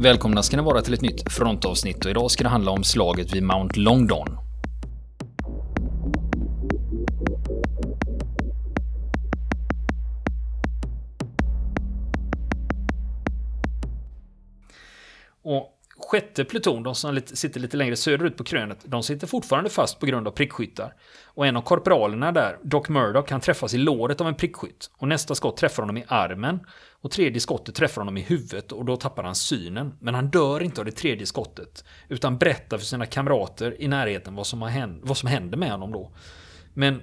Välkomna ska ni vara till ett nytt frontavsnitt och idag ska det handla om slaget vid Mount Longdon. Sjätte pluton, de som sitter lite längre söderut på krönet, de sitter fortfarande fast på grund av prickskyttar. Och en av korporalerna där, Doc Murdoch, kan träffas i låret av en prickskytt. Och nästa skott träffar honom i armen. Och tredje skottet träffar honom i huvudet och då tappar han synen. Men han dör inte av det tredje skottet. Utan berättar för sina kamrater i närheten vad som, har hänt, vad som händer med honom då. Men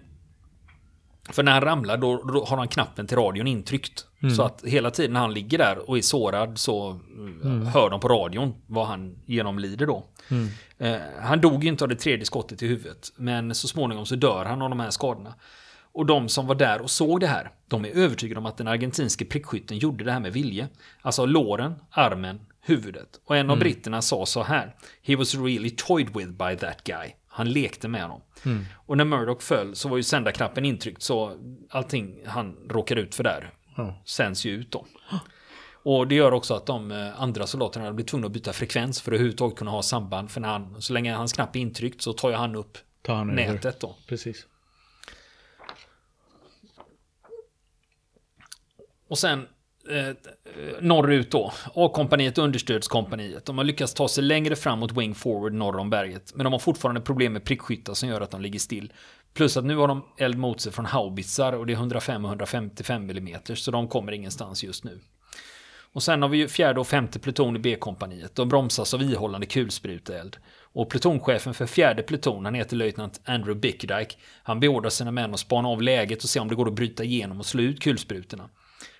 för när han ramlar då, då, har han knappen till radion intryckt. Mm. Så att hela tiden när han ligger där och är sårad så mm. hör de på radion vad han genomlider då. Mm. Eh, han dog ju inte av det tredje skottet i huvudet. Men så småningom så dör han av de här skadorna. Och de som var där och såg det här, de är övertygade om att den argentinske prickskytten gjorde det här med vilje. Alltså låren, armen, huvudet. Och en av mm. britterna sa så här. He was really toyed with by that guy. Han lekte med honom. Mm. Och när Murdoch föll så var ju sändarknappen intryckt så allting han råkar ut för där mm. sänds ju ut då. Och det gör också att de eh, andra soldaterna blir tvungna att byta frekvens för att överhuvudtaget kunna ha samband. För när han, så länge hans knapp är intryckt så tar ju han upp tar han nätet då. Precis. Och sen eh, norrut då. A-kompaniet och understödskompaniet. De har lyckats ta sig längre fram mot Wing Forward norr om berget. Men de har fortfarande problem med prickskyttar som gör att de ligger still. Plus att nu har de eld mot sig från haubitsar och det är 105 och 155 mm. Så de kommer ingenstans just nu. Och sen har vi ju fjärde och femte pluton i B-kompaniet. De bromsas av ihållande kulspruteeld. Och plutonchefen för fjärde pluton, han heter löjtnant Andrew Bickdike. Han beordrar sina män att spana av läget och se om det går att bryta igenom och slå ut kulsprutorna.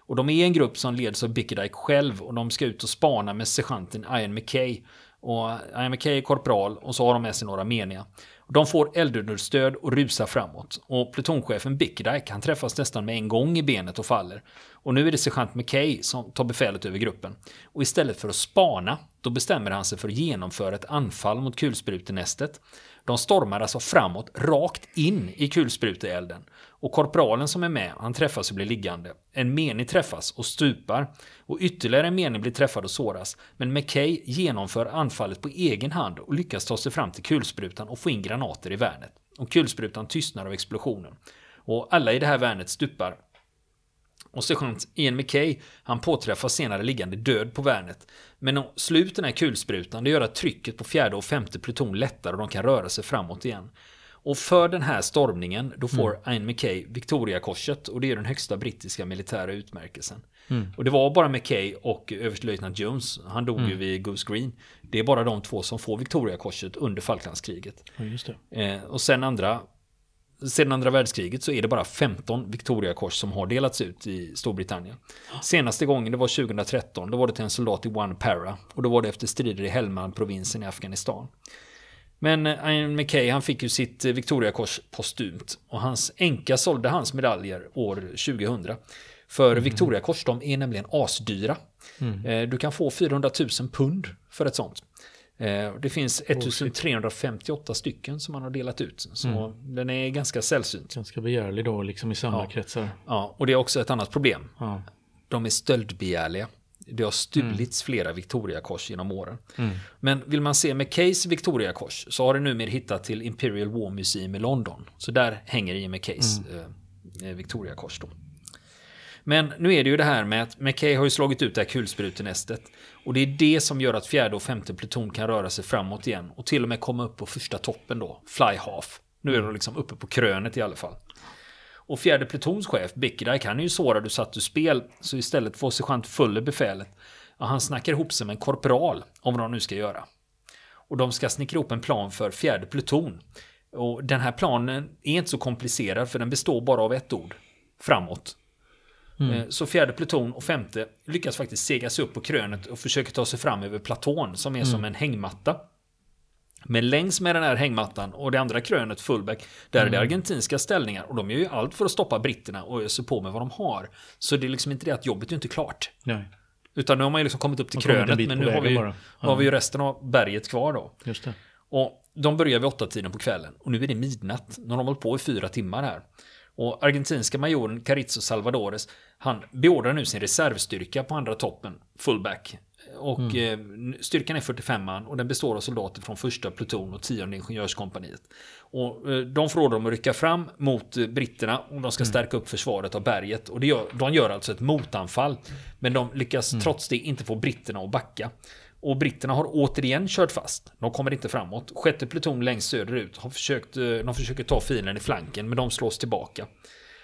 Och de är en grupp som leds av Bickerdike själv och de ska ut och spana med sergeanten Ian McKay. Och Ian McKay är korpral och så har de med sig några meniga. De får eldunderstöd och rusar framåt. Och plutonchefen Bickerdike han träffas nästan med en gång i benet och faller. Och nu är det sergeant McKay som tar befälet över gruppen. Och istället för att spana, då bestämmer han sig för att genomföra ett anfall mot kulsprutenästet. De stormar alltså framåt, rakt in i kulspruteelden. Och korpralen som är med, han träffas och blir liggande. En menig träffas och stupar. Och ytterligare en menig blir träffad och såras. Men McKay genomför anfallet på egen hand och lyckas ta sig fram till kulsprutan och få in granater i värnet. Och kulsprutan tystnar av explosionen. Och alla i det här värnet stupar. Och sergeant Ian McKay, han påträffas senare liggande död på värnet. Men att slå ut den här kulsprutan, det gör att trycket på fjärde och femte pluton lättar och de kan röra sig framåt igen. Och för den här stormningen, då får mm. Ian McKay Victoriakorset och det är den högsta brittiska militära utmärkelsen. Mm. Och det var bara McKay och överstelöjtnant Jones, han dog mm. ju vid Goose Green. Det är bara de två som får Victoriakorset under Falklandskriget. Ja, eh, och sen andra sedan andra världskriget så är det bara 15 Victoriakors som har delats ut i Storbritannien. Senaste gången det var 2013, då var det till en soldat i One Para och då var det efter strider i Helmand-provinsen i Afghanistan. Men eh, Ian McKay han fick ju sitt eh, Victoriakors postumt och hans änka sålde hans medaljer år 2000. För mm. Victoriakors de är nämligen asdyra. Mm. Eh, du kan få 400 000 pund för ett sånt. Det finns 1358 stycken som man har delat ut. Så mm. den är ganska sällsynt. Ganska begärlig då, liksom i samlarkretsar. Ja. ja, och det är också ett annat problem. Ja. De är stöldbegärliga. Det har stulits mm. flera Victoriakors genom åren. Mm. Men vill man se McKays Victoriakors så har det numera hittat till Imperial War Museum i London. Så där hänger i McKays mm. eh, eh Victoriakors då. Men nu är det ju det här med att McKay har ju slagit ut det här kulsprutenästet. Och det är det som gör att fjärde och femte pluton kan röra sig framåt igen. Och till och med komma upp på första toppen då, fly half. Nu är de liksom uppe på krönet i alla fall. Och fjärde plutonschef, Bickerdike, han är ju sårad och satt ur spel. Så istället får sergeant Fuller befälet. Ja, han snackar ihop sig med en korpral om vad de nu ska göra. Och de ska snickra ihop en plan för fjärde pluton. Och den här planen är inte så komplicerad för den består bara av ett ord. Framåt. Mm. Eh, så fjärde pluton och femte lyckas faktiskt sega sig upp på krönet och försöker ta sig fram över platån som är mm. som en hängmatta. Men längs med den här hängmattan och det andra krönet, fullback, där mm. är det mm. argentinska ställningar. Och de gör ju allt för att stoppa britterna och öser på med vad de har. Så det är liksom inte det att jobbet är inte klart. Nej. Utan nu har man ju liksom kommit upp till krönet, men nu har vi, ju, ja. har vi ju resten av berget kvar då. Just det. Och de börjar vid åtta tiden på kvällen. Och nu är det midnatt. Nu har de hållit på i fyra timmar här. Och argentinska majoren Carizzo Salvadores, han beordrar nu sin reservstyrka på andra toppen, fullback, Och eh, styrkan är 45 man och den består av soldater från första pluton och tionde ingenjörskompaniet. Och eh, de får order om att rycka fram mot eh, britterna och de ska stärka upp försvaret av berget. Och gör, de gör alltså ett motanfall. Men de lyckas trots det inte få britterna att backa. Och britterna har återigen kört fast. De kommer inte framåt. Sjätte pluton längst söderut har försökt, eh, de försöker ta fienden i flanken men de slås tillbaka.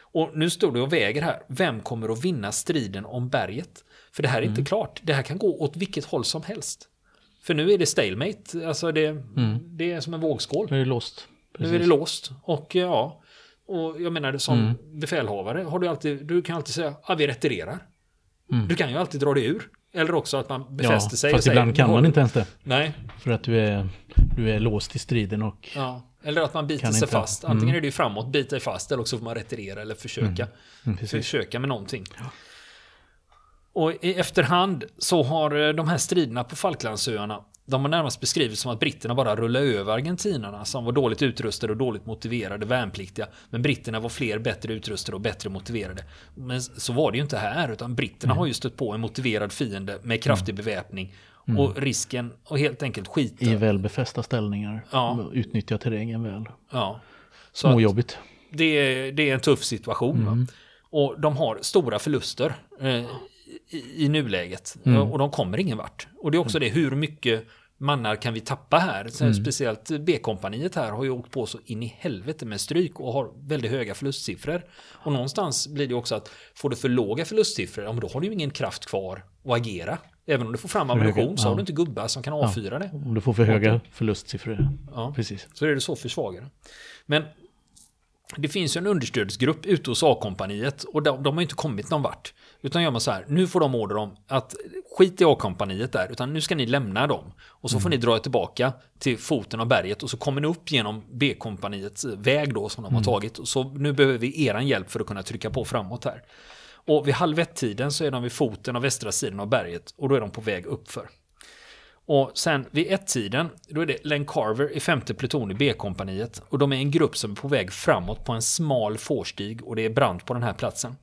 Och nu står det och väger här. Vem kommer att vinna striden om berget? För det här är inte klart. Det här kan gå åt vilket håll som helst. För nu är det stalemate. Alltså det, det är som en vågskål. Nu är det låst. Nu är det låst. Och ja, och jag menar som befälhavare har du alltid, du kan alltid säga att ah, vi retirerar. Du kan ju alltid dra dig ur. Eller också att man befäster sig. och fast ibland kan man inte ens det. Nej, För att du är, du är låst i striden och ja. Eller att man biter sig inte. fast. Antingen är det ju framåt, bita dig fast, eller också får man retirera eller försöka. Mm, precis. försöka med någonting. Och i efterhand så har eh, de här striderna på Falklandsöarna de har närmast beskrivits som att britterna bara rullade över argentinarna som var dåligt utrustade och dåligt motiverade värnpliktiga. Men britterna var fler bättre utrustade och bättre motiverade. Men så var det ju inte här, utan britterna har ju stött på en motiverad fiende med kraftig beväpning. Och risken att helt enkelt skita. i väl befästa ställningar. Ja. Utnyttja terrängen väl. Ja. Så Småjobbigt. det, är, det är en tuff situation. Va? Och de har stora förluster eh, i, i nuläget. Och de kommer ingen vart. Och det är också det, hur mycket mannar kan vi tappa här? Sen Speciellt B-kompaniet här har ju åkt på så in i helvete med stryk och har väldigt höga förlustsiffror. Och någonstans blir det också att får du för låga förlustsiffror, ja, men då har du ju ingen kraft kvar att agera. Även om du får fram ammunition så har ja. du inte gubbar som kan avfyra det. Om du får för höga förlustsiffror. Ja. Precis. Så är det så försvagare. Men det finns ju en understödsgrupp ute hos A-kompaniet och de, de har inte kommit någon vart. Utan gör man så här, nu får de order om att skit i A-kompaniet där, utan nu ska ni lämna dem. Och så får ni dra er tillbaka till foten av berget och så kommer ni upp genom B-kompaniets väg då som de har tagit. Och så nu behöver vi eran hjälp för att kunna trycka på framåt här. Och vid halv ett-tiden så är de vid foten av västra sidan av berget och då är de på väg uppför. Och sen vid ett-tiden, då är det Len Carver i femte pluton i B-kompaniet. Och de är en grupp som är på väg framåt på en smal fårstig och det är brant på den här platsen.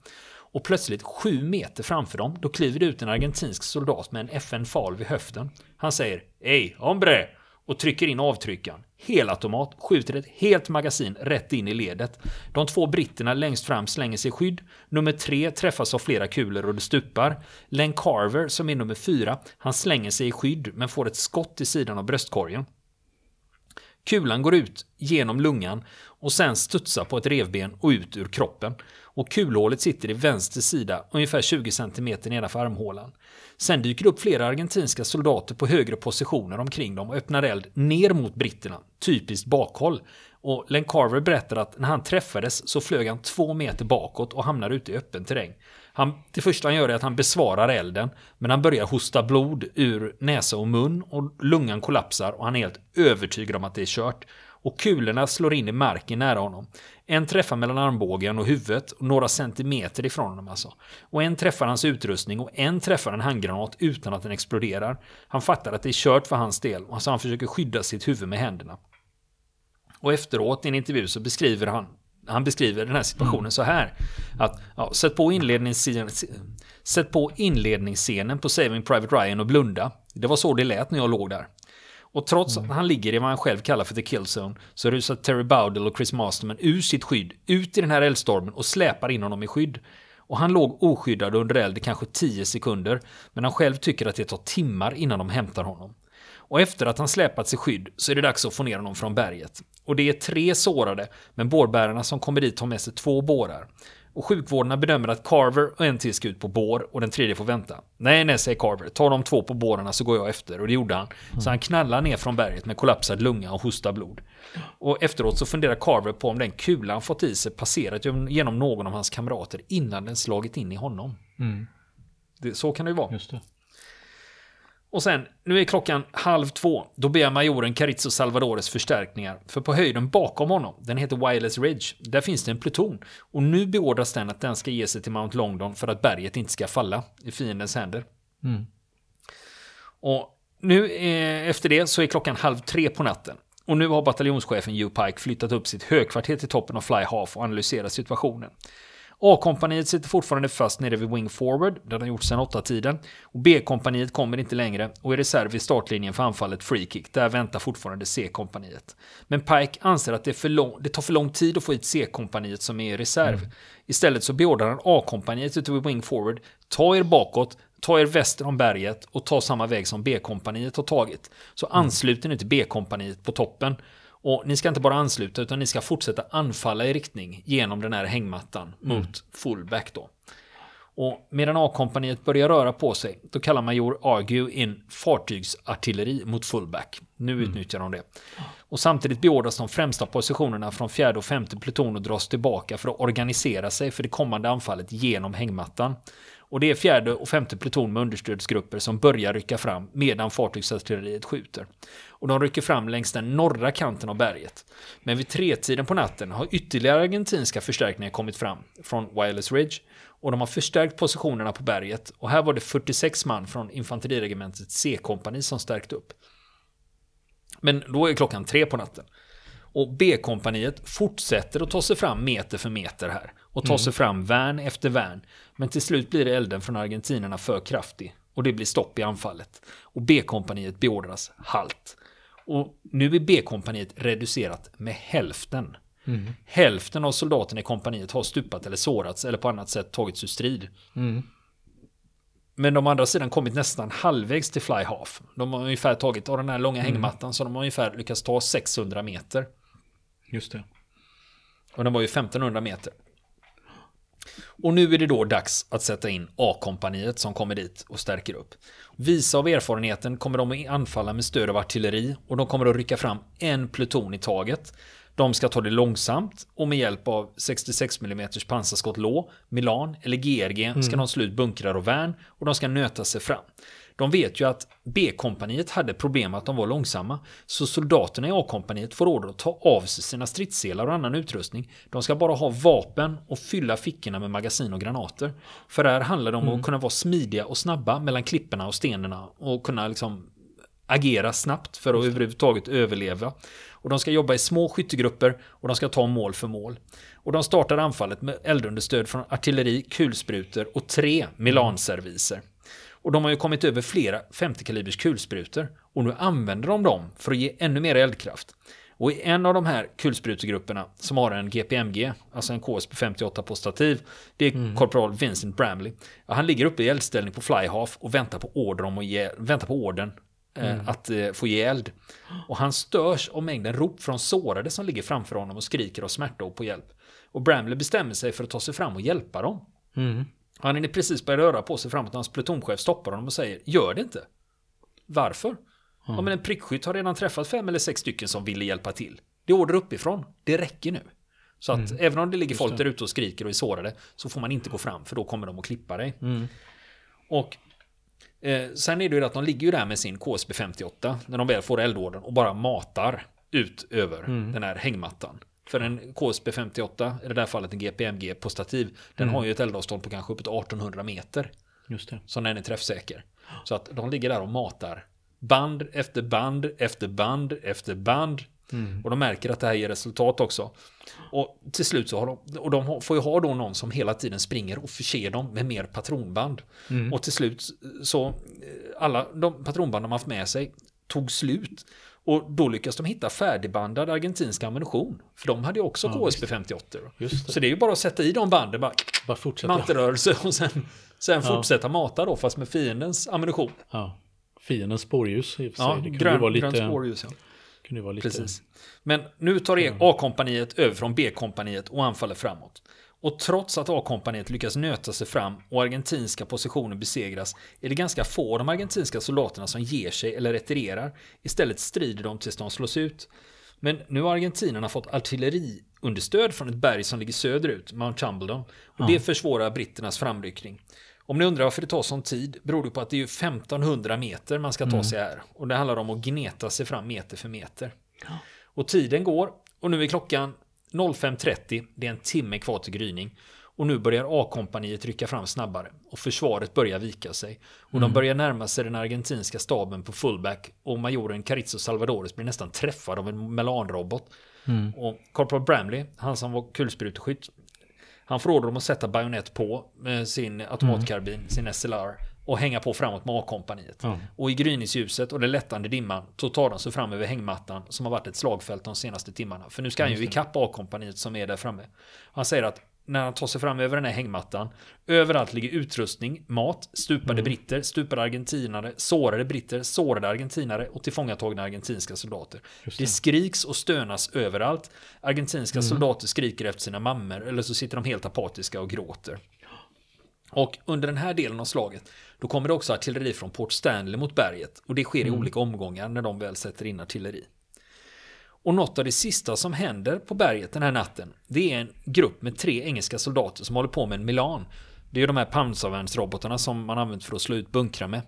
Och plötsligt, sju meter framför dem, då kliver det ut en argentinsk soldat med en FN-fal vid höften. Han säger Ey, hombre! Och trycker in avtryckaren. Helautomat, skjuter ett helt magasin rätt in i ledet. De två britterna längst fram slänger sig i skydd. Nummer tre träffas av flera kulor och det stupar. Len Carver, som är nummer fyra, han slänger sig i skydd men får ett skott i sidan av bröstkorgen. Kulan går ut genom lungan och sen studsa på ett revben och ut ur kroppen. Och kulhålet sitter i vänster sida ungefär 20 cm nedanför armhålan. Sen dyker det upp flera argentinska soldater på högre positioner omkring dem och öppnar eld ner mot britterna, typiskt bakhåll. Och Len Carver berättar att när han träffades så flög han två meter bakåt och hamnar ute i öppen terräng. Han, det första han gör är att han besvarar elden, men han börjar hosta blod ur näsa och mun och lungan kollapsar och han är helt övertygad om att det är kört. Och kulorna slår in i marken nära honom. En träffar mellan armbågen och huvudet, några centimeter ifrån honom alltså. Och en träffar hans utrustning och en träffar en handgranat utan att den exploderar. Han fattar att det är kört för hans del, och alltså han försöker skydda sitt huvud med händerna. Och efteråt i en intervju så beskriver han han beskriver den här situationen så här. Att, ja, sätt, på inledningsscenen, sätt på inledningsscenen på Saving Private Ryan och blunda. Det var så det lät när jag låg där. Och trots att han ligger i vad han själv kallar för the kill zone så rusar Terry Bowdell och Chris Masterman ur sitt skydd, ut i den här eldstormen och släpar in honom i skydd. Och han låg oskyddad under eld i kanske 10 sekunder, men han själv tycker att det tar timmar innan de hämtar honom. Och efter att han släpats i skydd så är det dags att få ner honom från berget. Och det är tre sårade, men bårbärarna som kommer dit har med sig två bårar. Och sjukvårdarna bedömer att Carver och en till ska ut på bår och den tredje får vänta. Nej, nej, säger Carver. Ta de två på bårarna så går jag efter. Och det gjorde han. Så han knallar ner från berget med kollapsad lunga och hostar blod. Och efteråt så funderar Carver på om den kulan fått i sig passerat genom någon av hans kamrater innan den slagit in i honom. Det, så kan det ju vara. Just det. Och sen, nu är klockan halv två. Då ber majoren Carizzo Salvadores förstärkningar. För på höjden bakom honom, den heter Wireless Ridge, där finns det en pluton. Och nu beordras den att den ska ge sig till Mount Longdon för att berget inte ska falla i fiendens händer. Mm. Och nu eh, efter det så är klockan halv tre på natten. Och nu har bataljonschefen Hugh Pike flyttat upp sitt högkvarter till toppen av Fly Half och analyserar situationen. A-kompaniet sitter fortfarande fast nere vid Wing Forward, där de gjort sedan åtta tiden. Och B-kompaniet kommer inte längre och är reserv i startlinjen för anfallet Free Kick. Där väntar fortfarande C-kompaniet. Men Pike anser att det, för lång, det tar för lång tid att få hit C-kompaniet som är i reserv. Mm. Istället så beordrar han A-kompaniet ute vid Wing Forward. Ta er bakåt, ta er väster om berget och ta samma väg som B-kompaniet har tagit. Så ansluter ni till B-kompaniet på toppen. Och ni ska inte bara ansluta utan ni ska fortsätta anfalla i riktning genom den här hängmattan mm. mot fullback då. Och medan A-kompaniet börjar röra på sig, då kallar major Argue in fartygsartilleri mot fullback. Nu mm. utnyttjar de det. Och samtidigt beordras de främsta positionerna från fjärde och femte pluton att dras tillbaka för att organisera sig för det kommande anfallet genom hängmattan. Och det är fjärde och femte pluton med understödsgrupper som börjar rycka fram medan fartygsartilleriet skjuter. Och de rycker fram längs den norra kanten av berget. Men vid tretiden på natten har ytterligare argentinska förstärkningar kommit fram från Wireless Ridge. Och de har förstärkt positionerna på berget. Och här var det 46 man från infanteriregementet C-kompani som stärkt upp. Men då är klockan tre på natten. Och B-kompaniet fortsätter att ta sig fram meter för meter här. Och ta mm. sig fram värn efter värn. Men till slut blir elden från argentinerna för kraftig. Och det blir stopp i anfallet. Och B-kompaniet beordras halt. Och nu är B-kompaniet reducerat med hälften. Mm. Hälften av soldaterna i kompaniet har stupat eller sårats eller på annat sätt tagits ur strid. Mm. Men de andra sidan kommit nästan halvvägs till fly half. De har ungefär tagit av den här långa mm. hängmattan så de har ungefär lyckats ta 600 meter. Just det. Och den var ju 1500 meter. Och nu är det då dags att sätta in A-kompaniet som kommer dit och stärker upp. Visa av erfarenheten kommer de att anfalla med stöd av artilleri och de kommer att rycka fram en pluton i taget. De ska ta det långsamt och med hjälp av 66 mm pansarskott Lå, Milan eller GRG ska mm. de slå ut bunkrar och värn och de ska nöta sig fram. De vet ju att B-kompaniet hade problem att de var långsamma, så soldaterna i A-kompaniet får order att ta av sig sina stridsselar och annan utrustning. De ska bara ha vapen och fylla fickorna med magasin och granater. För här handlar det om mm. att kunna vara smidiga och snabba mellan klipporna och stenarna och kunna liksom agera snabbt för att överhuvudtaget överleva. Och de ska jobba i små skyttegrupper och de ska ta mål för mål. Och de startar anfallet med eldunderstöd från artilleri, kulsprutor och tre Milanserviser. Och de har ju kommit över flera 50 kalibers kulsprutor och nu använder de dem för att ge ännu mer eldkraft. Och i en av de här kulsprutegrupperna som har en GPMG, alltså en KSP 58 på stativ, det är mm. korpral Vincent Bramley. Ja, han ligger uppe i eldställning på flyhalf och väntar på order om att ge, väntar på orden eh, mm. att eh, få ge eld. Och han störs av mängden rop från sårade som ligger framför honom och skriker av smärta och på hjälp. Och Bramley bestämmer sig för att ta sig fram och hjälpa dem. Mm. Han är precis börjat röra på sig framåt. Hans plutonchef stoppar honom och säger Gör det inte. Varför? Mm. Ja, men en prickskytt har redan träffat fem eller sex stycken som ville hjälpa till. Det är order uppifrån. Det räcker nu. Så att mm. även om det ligger folk där ute och skriker och är sårade så får man inte gå fram för då kommer de att klippa dig. Mm. Och eh, sen är det ju att de ligger ju där med sin KSB 58 när de väl får eldorden och bara matar ut över mm. den här hängmattan. För en KSB 58, i det där fallet en GPMG på stativ, den mm. har ju ett eldavstånd på kanske uppåt 1800 meter. Just det. Så den är träffsäker. Så att de ligger där och matar band efter band efter band efter band. Mm. Och de märker att det här ger resultat också. Och till slut så har de, och de får ju ha då någon som hela tiden springer och förser dem med mer patronband. Mm. Och till slut så, eh, alla de patronband de haft med sig tog slut. Och då lyckas de hitta färdigbandad argentinsk ammunition. För de hade ju också ja, KSB 58. Så det är ju bara att sätta i de banden, bara, bara fortsätta. mantelrörelse och sen, sen ja. fortsätta mata då, fast med fiendens ammunition. Ja. Fiendens spårljus i och för sig. Ja, det grön, vara lite, grön spårljus. Ja. Kunde vara lite... Precis. Men nu tar A-kompaniet över från B-kompaniet och anfaller framåt. Och trots att A-kompaniet lyckas nöta sig fram och argentinska positioner besegras är det ganska få av de argentinska soldaterna som ger sig eller retirerar. Istället strider de tills de slås ut. Men nu har argentinerna fått artilleriunderstöd från ett berg som ligger söderut, Mount Chumbledon. Och det försvårar britternas framryckning. Om ni undrar varför det tar sån tid beror det på att det är 1500 meter man ska ta mm. sig här. Och det handlar om att gneta sig fram meter för meter. Och tiden går och nu är klockan 05.30, det är en timme kvar till gryning. Och nu börjar A-kompaniet rycka fram snabbare och försvaret börjar vika sig. Och mm. de börjar närma sig den argentinska staben på fullback och majoren Carizzo Salvadores blir nästan träffad av en melanrobot. Mm. Och Corporal Bramley, han som var kulspruteskytt, Han får order om att sätta bajonett på eh, sin automatkarbin, sin SLR och hänga på framåt med A-kompaniet. Ja. Och i gryningsljuset och den lättande dimman så tar de sig fram över hängmattan som har varit ett slagfält de senaste timmarna. För nu ska han ju ikapp A-kompaniet som är där framme. Han säger att när han tar sig fram över den här hängmattan. Överallt ligger utrustning, mat, stupade britter, stupade argentinare, sårade britter, sårade argentinare och tillfångatagna argentinska soldater. Det det. skriks och stönas överallt. Argentinska soldater skriker efter sina mammor eller så sitter de helt apatiska och gråter. Och under den här delen av slaget då kommer det också artilleri från Port Stanley mot berget och det sker i olika omgångar när de väl sätter in artilleri. Och något av det sista som händer på berget den här natten det är en grupp med tre engelska soldater som håller på med en Milan. Det är ju de här pansarvärnsrobotarna som man använt för att slå ut bunkrar med.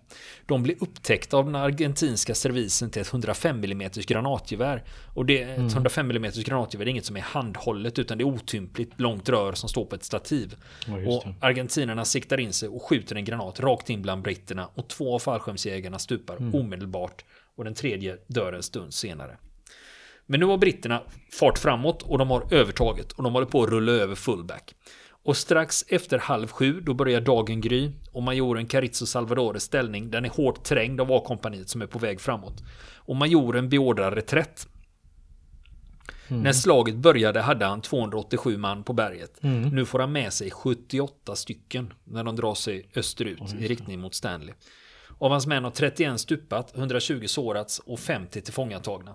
De blir upptäckta av den argentinska servisen till ett 105 mm granatgevär. Och det, ett 105 mm granatgevär är inget som är handhållet utan det är otympligt långt rör som står på ett stativ. Ja, och det. argentinerna siktar in sig och skjuter en granat rakt in bland britterna och två av fallskärmsjägarna stupar Mm. omedelbart och den tredje dör en stund senare. Men nu har britterna fart framåt och de har övertaget och de håller på att rulla över fullback. Och strax efter halv sju då börjar dagen gry och majoren Carizzo Salvadores ställning den är hårt trängd av A-kompaniet som är på väg framåt. Och majoren beordrar reträtt. När slaget började hade han 287 man på berget. Nu får han med sig 78 stycken när de drar sig österut i riktning mot Stanley. Av hans män har 31 stupat, 120 sårats och 50 tillfångatagna.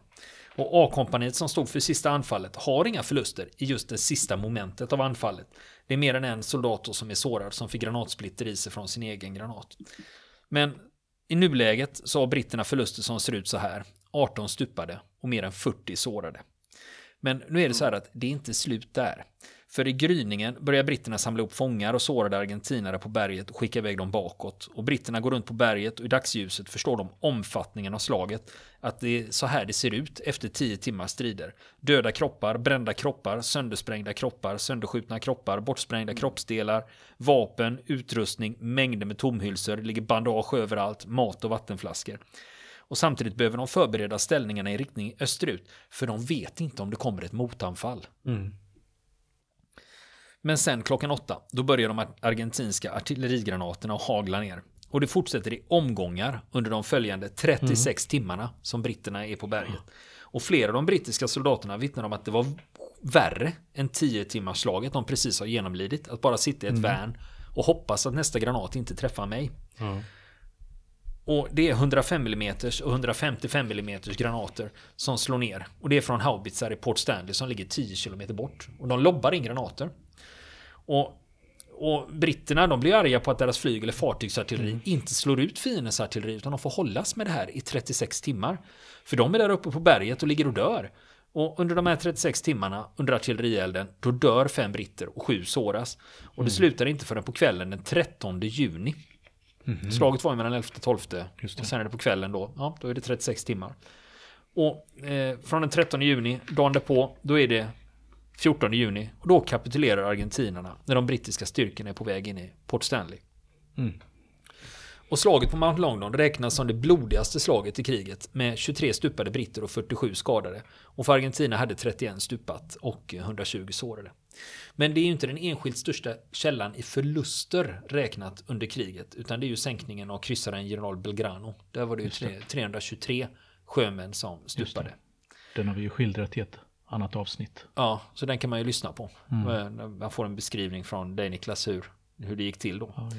Och A-kompaniet som stod för sista anfallet har inga förluster i just det sista momentet av anfallet. Det är mer än en soldat som är sårad som fick granatsplitter i sig från sin egen granat. Men i nuläget så har britterna förluster som ser ut så här. 18 stupade och mer än 40 sårade. Men nu är det så här att det är inte slut där. För i gryningen börjar britterna samla upp fångar och sårade argentinare på berget och skicka iväg dem bakåt. Och britterna går runt på berget och i dagsljuset förstår de omfattningen av slaget. Att det är så här det ser ut efter tio timmars strider. Döda kroppar, brända kroppar, söndersprängda kroppar, sönderskjutna kroppar, bortsprängda kroppsdelar, vapen, utrustning, mängder med tomhylsor, det ligger bandage överallt, mat och vattenflaskor. Och samtidigt behöver de förbereda ställningarna i riktning österut, för de vet inte om det kommer ett motanfall. Men sen klockan åtta, då börjar de argentinska artillerigranaterna att hagla ner. Och det fortsätter i omgångar under de följande 36 timmarna som britterna är på berget. Och flera av de brittiska soldaterna vittnar om att det var värre än 10 timmars slaget de precis har genomlidit. Att bara sitta i ett vän och hoppas att nästa granat inte träffar mig. Ja. Och det är 105 mm och 155 mm granater som slår ner. Och det är från haubitsar i Port Stanley som ligger 10 km bort. Och de lobbar in granater. Och, och britterna de blir arga på att deras flyg eller fartygsartilleri inte slår ut fiendens artilleri utan de får hållas med det här i 36 timmar. För de är där uppe på berget och ligger och dör. Och under de här 36 timmarna under artillerielden då dör fem britter och sju såras. Och det slutar inte förrän på kvällen den 13 juni. Slaget var ju mellan 11 och 12 Just det. och sen är det på kvällen då. Ja, då är det 36 timmar. Och eh, från den 13 juni, dagen därpå, då är det 14 juni. Och då kapitulerar argentinarna när de brittiska styrkorna är på väg in i Port Stanley. Mm. Och slaget på Mount Longdon räknas som det blodigaste slaget i kriget med 23 stupade britter och 47 skadade. Och för Argentina hade 31 stupat och 120 sårade. Men det är ju inte den enskilt största källan i förluster räknat under kriget utan det är ju sänkningen av kryssaren General Belgrano. Där var det ju tre- 323 sjömän som stupade. Den har vi ju skildrat i ett annat avsnitt. Ja, så den kan man ju lyssna på. Eh, Man får en beskrivning från dig Niklas hur, hur det gick till då. Ja.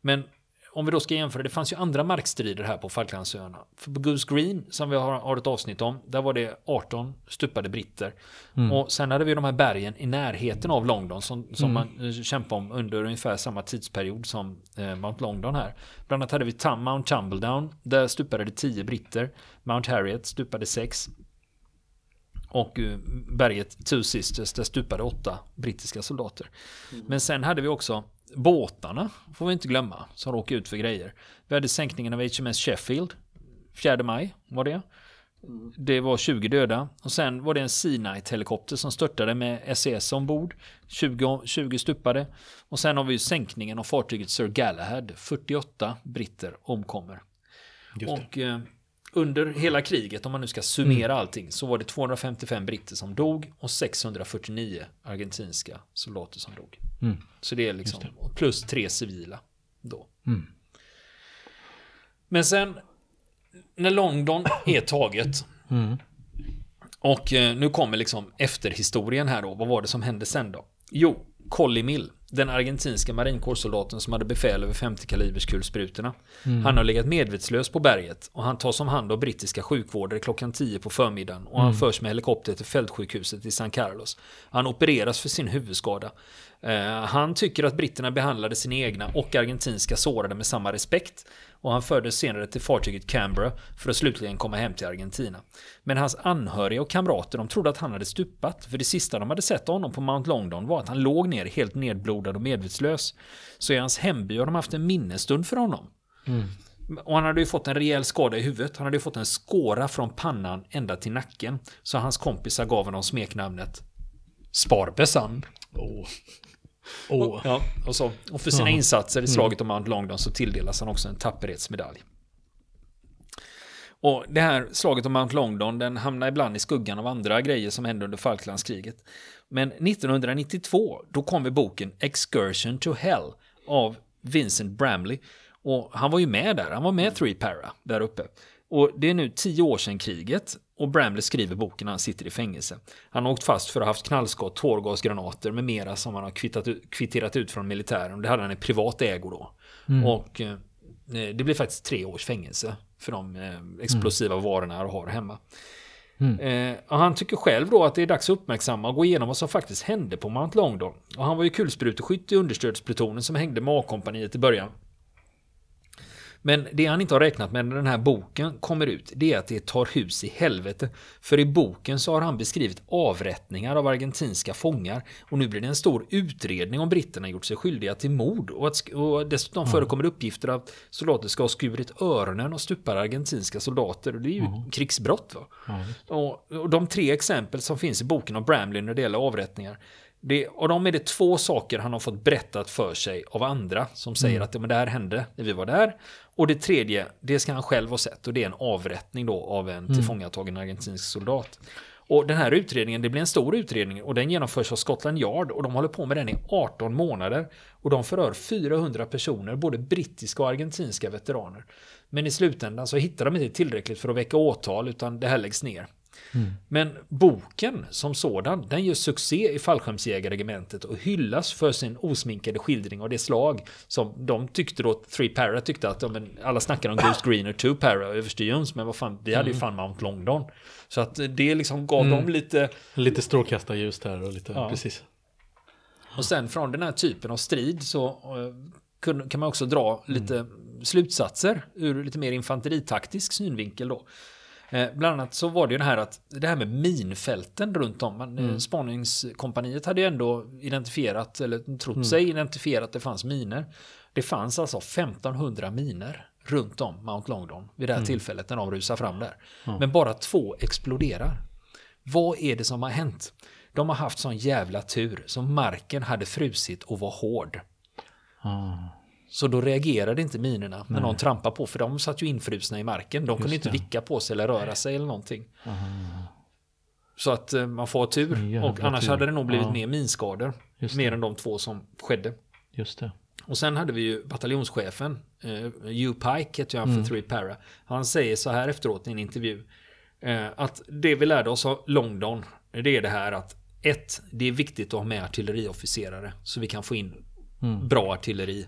Men om vi då ska jämföra, det fanns ju andra markstrider här på Falklandsöarna. För på Goose Green, som vi har, har ett avsnitt om, där var det 18 stupade britter. Och sen hade vi de här bergen i närheten av Longdon som, som man eh, kämpade om under ungefär samma tidsperiod som eh, Mount Longdon här. Bland annat hade vi Mount Tumbledown, där stupade det 10 britter. Mount Harriet stupade 6. Och eh, berget Two Sisters, där stupade åtta brittiska soldater. Men sen hade vi också båtarna, får vi inte glömma, som råkade ut för grejer. Vi hade sänkningen av HMS Sheffield, 4 maj var det. Det var 20 döda. Och sen var det en Sea Knight helikopter som störtade med SES ombord. 20, 20 stupade. Och sen har vi ju sänkningen av fartyget Sir Galahad. 48 britter omkommer. Och eh, under hela kriget, om man nu ska summera allting, så var det 255 britter som dog och 649 argentinska soldater som dog. Mm. Så det är liksom, plus tre civila då. Mm. Men sen, när London är taget, Mm. och eh, nu kommer liksom efterhistorien här då. Vad var det som hände sen då? Jo, Colly Mill, den argentinska marinkårssoldaten som hade befäl över 50 kalibers kulsprutorna. Han har legat medvetslös på berget och han tas om hand av brittiska sjukvårdare klockan 10 på förmiddagen och han förs med helikopter till fältsjukhuset i San Carlos. Han opereras för sin huvudskada. Eh, han tycker att britterna behandlade sina egna och argentinska sårade med samma respekt och han fördes senare till fartyget Canberra för att slutligen komma hem till Argentina. Men hans anhöriga och kamrater de trodde att han hade stupat för det sista de hade sett av honom på Mount Longdon var att han låg ner helt nedblodad och medvetslös. Så i hans hemby har de haft en minnesstund för honom. Och han hade ju fått en rejäl skada i huvudet. Han hade ju fått en skåra från pannan ända till nacken. Så hans kompisar gav honom smeknamnet Sparbessan. Åh. Åh. Ja, och, så. och för sina insatser i slaget om Mount Longdon så tilldelas han också en tapperhetsmedalj. Och det här slaget om Mount Longdon den hamnar ibland i skuggan av andra grejer som hände under Falklandskriget. Men 1992 då kom i boken Excursion to Hell av Vincent Bramley. Och han var ju med där, han var med Three Para där uppe. Och det är nu tio år sedan kriget och Bramley skriver boken när han sitter i fängelse. Han har åkt fast för att ha haft knallskott, tårgasgranater med mera som han har kvittat, kvitterat ut från militären. Det hade han i privat ägo då. Och eh, det blir faktiskt tre års fängelse för de eh, explosiva varorna han har hemma. Eh, och han tycker själv då att det är dags att uppmärksamma och gå igenom vad som faktiskt hände på Mount Longdon. Och han var ju kulspruteskytt i understödsplutonen som hängde med A-kompaniet i början. Men det han inte har räknat med när den här boken kommer ut, det är att det tar hus i helvete. För i boken så har han beskrivit avrättningar av argentinska fångar. Och nu blir det en stor utredning om britterna gjort sig skyldiga till mord. Och, att, och dessutom förekommer uppgifter att soldater ska ha skurit öronen och stupar argentinska soldater. Och det är ju krigsbrott. Va? Visst. Och, och de tre exempel som finns i boken av Bramley när det gäller avrättningar. Det, och de är det två saker han har fått berättat för sig av andra som säger att ja, men det här hände när vi var där. Och det tredje, det ska han själv ha sett och det är en avrättning då av en tillfångatagen argentinsk soldat. Och den här utredningen, det blir en stor utredning och den genomförs av Scotland Yard och de håller på med den i 18 månader. Och de förhör 400 personer, både brittiska och argentinska veteraner. Men i slutändan så hittar de inte tillräckligt för att väcka åtal utan det här läggs ner. Men boken som sådan, den gör succé i fallskärmsjägarregementet och hyllas för sin osminkade skildring av det slag som de tyckte då, Three Para tyckte att ja, men alla snackar om Ghost Green och Two Para och överste Jones, men vad fan, vi hade ju fan Mount Longdon. Så att det liksom gav dem lite, Lite strålkastarljus där och lite, Ja. precis. och sen från den här typen av strid så eh, kan man också dra lite slutsatser ur lite mer infanteritaktisk synvinkel då. Eh, bland annat så var det ju det här att det här med minfälten runt om. Man, mm. Spaningskompaniet hade ju ändå identifierat, eller trott sig identifiera att det fanns miner. Det fanns alltså 1500 miner runt om Mount Longdon vid det här tillfället när de rusar fram där. Men bara två exploderar. Vad är det som har hänt? De har haft sån jävla tur som marken hade frusit och var hård. Ah, Så då reagerade inte minerna när någon trampade på för de satt ju infrusna i marken. De kunde inte det. vicka på sig eller röra sig eller någonting. Så att eh, man får tur. Och annars tur. hade det nog blivit Ja. mer minskador. Just Mer än de två som skedde. just det. Och sen hade vi ju bataljonschefen, eh, Hugh Pike heter han Mm. för Three Para. Han säger så här efteråt i en intervju. Eh, att det vi lärde oss av Longdon, det är det här att ett, det är viktigt att ha med artilleriofficerare. Så vi kan få in Mm. bra artilleri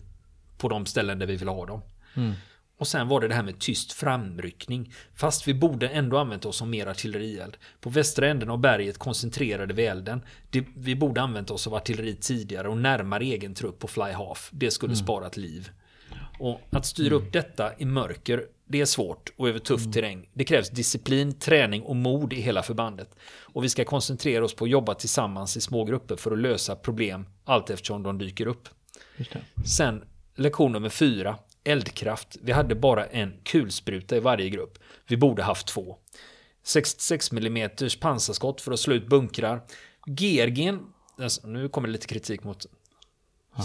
på de ställen där vi vill ha dem. Mm. Och sen var det det här med tyst framryckning. Fast vi borde ändå använt oss av mer artillerield. På västra änden av berget koncentrerade vi elden. Det, vi borde använt oss av artilleri tidigare och närmare egen trupp på Fly Half. Det skulle sparat liv. Och att styra upp detta i mörker, det är svårt och över tuff terräng. Det krävs disciplin, träning och mod i hela förbandet. Och vi ska koncentrera oss på att jobba tillsammans i små grupper för att lösa problem allt eftersom de dyker upp. Sen lektion nummer fyra, eldkraft. Vi hade bara en kulspruta i varje grupp. Vi borde haft två. 66 mm pansarskott för att slå ut bunkrar. GRG'n, alltså, nu kommer det lite kritik mot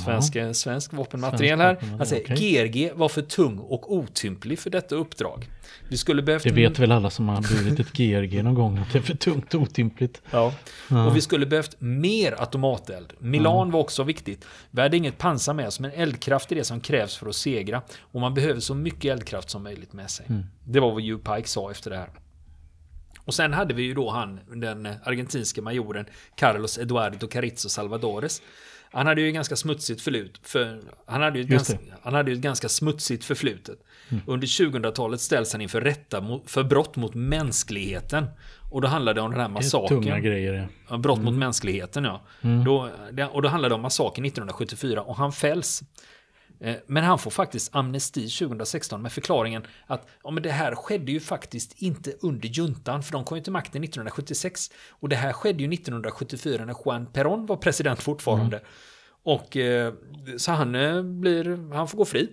Svenska, svensk vapenmateriel här. Han säger okej. GRG var för tung och otymplig för detta uppdrag. Vi skulle behövt... Det vet väl alla som har burit ett GRG någon gång att det är för tungt och otympligt. Ja. Och vi skulle behövt mer automateld. Milan var också viktigt. Vi hade inget pansar med oss, men eldkraft är det som krävs för att segra. Och man behöver så mycket eldkraft som möjligt med sig. Det var vad Hugh Pike sa efter det här. Och sen hade vi ju då han, den argentinska majoren Carlos Eduardo Carrizo Salvadores. Han hade ju ganska smutsigt förlut, för han hade ju ett, ganska, han hade ju ett ganska smutsigt förflutet. Under 2000-talet ställs han inför rätta mot, för brott mot mänskligheten. Och då handlade det om den här massakern. tunga grejer. Ja, Brott mot mänskligheten ja. Då, det, och då handlade det om massakern 1974 och han fälls. Eh, Men han får faktiskt amnesti 2016 med förklaringen att ja, men det här skedde ju faktiskt inte under juntan för de kom ju till makten 1976. Och det här skedde ju 1974 när Juan Perón var president fortfarande. Och eh, så han eh, blir, han får gå fri.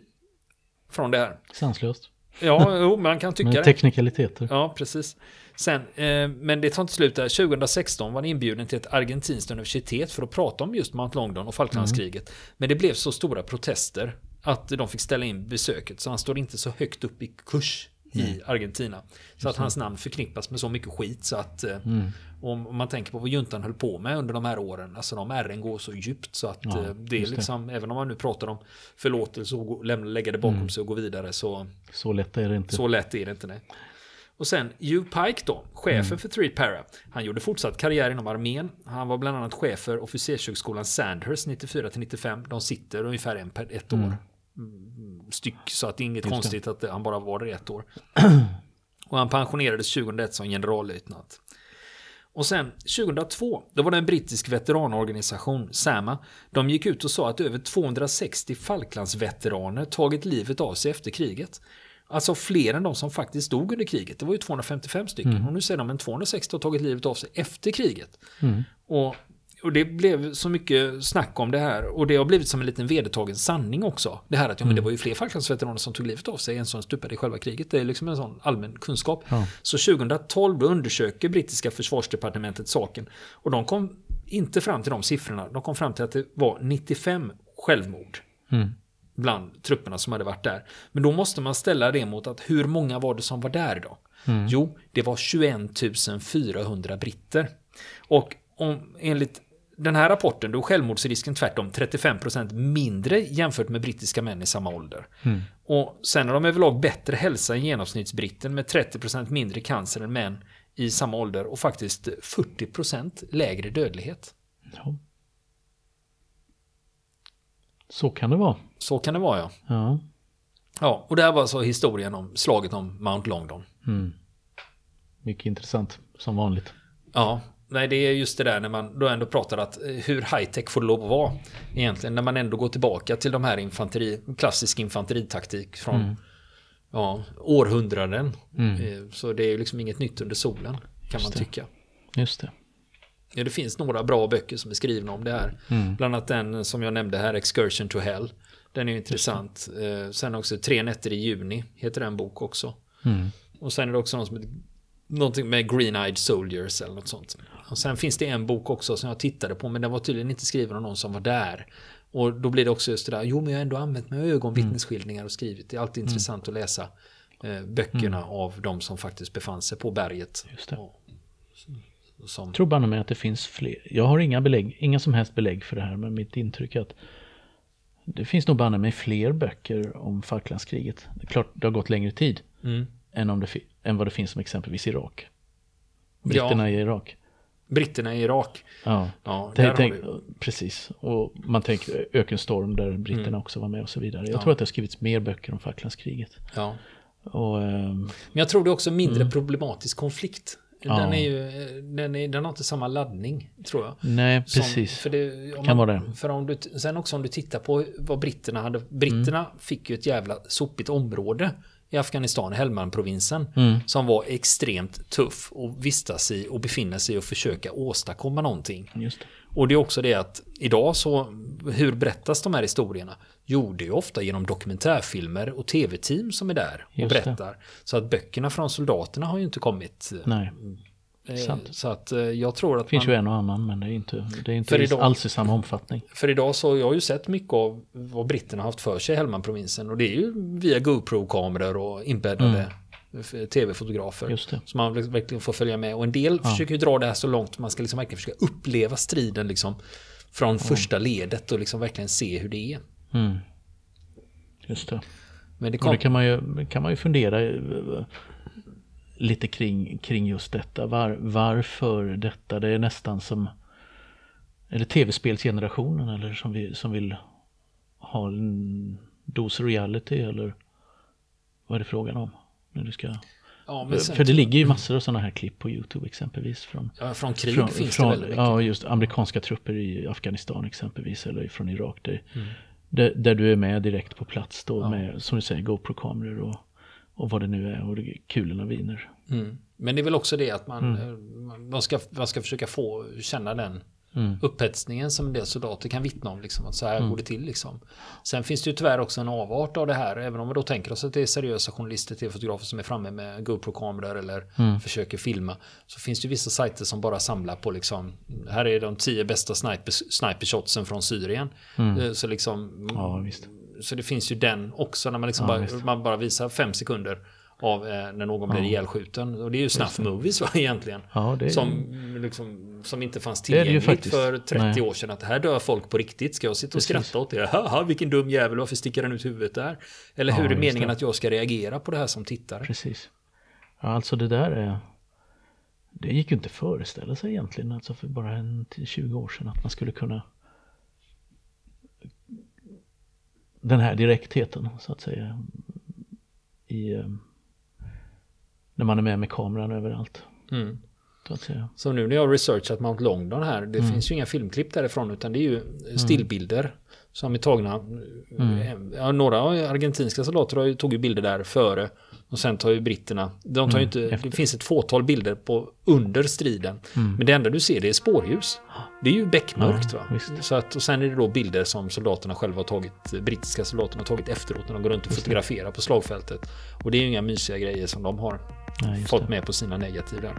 Från det här. Sanslöst. Ja, jo, man kan tycka Men det. teknikaliteter. Ja, precis. Sen, eh, men det tar inte slut där. 2016 var han inbjuden till ett argentinskt universitet för att prata om just Mount Longdon och Falklandskriget. Men det blev så stora protester att de fick ställa in besöket. Så han står inte så högt upp i kurs i Argentina. Så att hans namn förknippas med så mycket skit så att eh, om om man tänker på vad juntan höll på med under de här åren. Alltså de ärren går så djupt så att Ja, eh, det är just det. liksom, även om man nu pratar om förlåtelse och lägga det bakom sig och gå vidare så Så lätt är det inte. så lätt är det inte. Nej. Och sen Hugh Pike då, chefen för Three Para. Han gjorde fortsatt karriär inom armén. Han var bland annat chef för officershögskolan Sandhurst 94 till 95. De sitter ungefär en per ett år. Mm, Styck, så att det är inget konstigt att han bara var där ett år. Och han pensionerades 2001 som generallöjtnant. Och sen 2002, då var det en brittisk veteranorganisation, SAMA. De gick ut och sa att över 260 Falklandsveteraner tagit livet av sig efter kriget. Alltså fler än de som faktiskt dog under kriget. Det var ju 255 stycken. Och nu säger de att 260 har tagit livet av sig efter kriget. Och, och det blev så mycket snack om det här. Och det har blivit som en liten vedertagen sanning också. Det här att ja, men det var ju fler Falklandsveteraner som tog livet av sig än som stupade i själva kriget. Det är liksom en sån allmän kunskap. Ja. Så 2012 då undersöker brittiska försvarsdepartementet saken. Och de kom inte fram till de siffrorna. De kom fram till att det var 95 självmord Mm. Bland trupperna som hade varit där. Men då måste man ställa det mot att hur många var det som var där då? Mm. Jo, det var 21 400 britter. Och om, enligt den här rapporten då är självmordsrisken tvärtom 35% mindre jämfört med brittiska män i samma ålder. Mm. Och sen har de överlag bättre hälsa än genomsnittsbritten med 30% mindre cancer än män i samma ålder och faktiskt 40% lägre dödlighet. Ja. Så kan det vara. Så kan det vara ja. Ja. Ja, och det här var alltså historien om slaget om Mount Longdon. Mm. Mycket intressant, som vanligt. Ja, nej det är just det där när man då ändå pratar att eh, hur high tech får det lov att vara egentligen när man ändå går tillbaka till de här infanteri, klassisk infanteritaktik från ja, århundraden. Eh, Så det är ju liksom inget nytt under solen kan man det. tycka. Just det. Ja, det finns några bra böcker som är skrivna om det här. Bland annat den som jag nämnde här, Excursion to Hell. Den är ju intressant. Eh, Sen också Tre nätter i juni, heter en bok också. Mm. Och sen är det också något som heter, någonting med Green-Eyed Soldiers eller något sånt. Och sen finns det en bok också som jag tittade på, men den var tydligen inte skriven av någon som var där. Och då blir det också just det där, jo men jag har ändå använt mig av ögonvittnesskildringar och skrivit. Det är alltid intressant att läsa eh, böckerna av de som faktiskt befann sig på berget. Just det. Och, som, Jag tror bara med att det finns fler. Jag har inga belägg, inga som helst belägg för det här, men mitt intryck är att det finns nog banne med fler böcker om Falklandskriget. Det är klart, det har gått längre tid mm. än, om det än vad det finns som exempelvis Irak. Britterna i Irak. Britterna i Irak. Ja, Ja, där tänk, vi- precis. Och man tänker Ökenstorm där britterna också var med och så vidare. Jag Mm. Ja. tror att det har skrivits mer böcker om Falklandskriget. Ja. Och, ehm, Men jag tror det är också mindre problematisk konflikt. Ja. Den, är ju, den, är, den har inte samma laddning, tror jag. nej, Som- precis. För det, om Kan man, vara det. För om du, sen också om du tittar på vad britterna hade. Britterna Mm. fick ju ett jävla sopigt område i Afghanistan, Helmand-provinsen. Mm. Som var extremt tuff att vistas i och befinna sig och försöka åstadkomma någonting. Det. Och det är också det att idag så, hur berättas de här historierna? Jo, det är ju ofta genom dokumentärfilmer och tv-team som är där och Just det. berättar. Så att böckerna från soldaterna har ju inte kommit eh, Nej. Eh. Så att eh, jag tror att Det finns man, ju en och annan men det är inte, det är inte idag- alls i samma omfattning. För idag så jag har ju sett mycket av vad britterna har haft för sig i Helmand-provinsen. Och det är ju via GoPro-kameror och inbäddade tv-fotografer. Mm. Det. Så man verkligen får följa med. Och en del försöker ju dra det här så långt man ska liksom verkligen försöka uppleva striden liksom. Från första ledet och liksom verkligen se hur det är. Mm. Just det. Men det kom, det kan man ju, kan man ju fundera lite kring, kring just detta. Var, varför detta? Det är nästan som det tv-spelsgenerationen eller som, vi, som vill ha en dos reality eller vad är det frågan om? När du ska, ja, sen, för det ligger ju massor av sådana här klipp på Youtube exempelvis från, ja, från krig från, finns från det väldigt mycket. ja, just amerikanska trupper i Afghanistan exempelvis eller från Irak. Där, Mm. Där, där du är med direkt på plats då med, som du säger, GoPro-kameror och, och vad det nu är och kulorna viner. Mm. Men det är väl också det att man, Mm. eh, man, ska, man ska försöka få känna den Mm. upphetsningen som en del soldater kan vittna om. Liksom, att så här går det till. Liksom. Sen finns det ju tyvärr också en avart av det här. Även om vi då tänker oss att det är seriösa journalister, tv-fotografer som är framme med GoPro-kameror eller Mm. försöker filma. Så finns det ju vissa sajter som bara samlar på liksom, här är de tio bästa sniper, sniper-shotsen från Syrien. Eh, Så liksom, Mm. Ja, så det finns ju den också när man, liksom Ja, bara, man bara visar fem sekunder av eh, när någon blir ihjälskjuten. Och det är ju snuff movies va, egentligen. Ja, är, Som, liksom, som inte fanns är tillgängligt för 30 Nej. år sedan. Att här dör folk på riktigt. Ska jag sitta och Precis. skratta åt det? Haha, vilken dum jävel, varför sticker den ut huvudet där? Eller Ja, hur är just meningen det. att jag ska reagera på det här som tittare? precis. Ja, alltså det där är... Det gick ju inte att föreställa sig egentligen, alltså för bara en 20 år sedan att man skulle kunna den här direktheten så att säga i eh, när man är med med kameran överallt. Mm. Så nu när jag har researchat Mount Longdon här, Mm. det finns ju inga filmklipp därifrån utan det är ju stillbilder som är tagna. Mm. Ja, några argentinska soldater tog ju bilder där före och sen tar ju britterna. De tar ju inte, Mm, efter. det finns ett fåtal bilder på under striden. Mm. Men det enda du ser det är spårljus. Det är ju beckmörkt Ja, va? visst. Så att, och sen är det då bilder som soldaterna själva har tagit, brittiska soldaterna har tagit efteråt när de går runt och fotograferar på slagfältet. Och det är ju inga mysiga grejer som de har Nej, fått det. med på sina negativ där.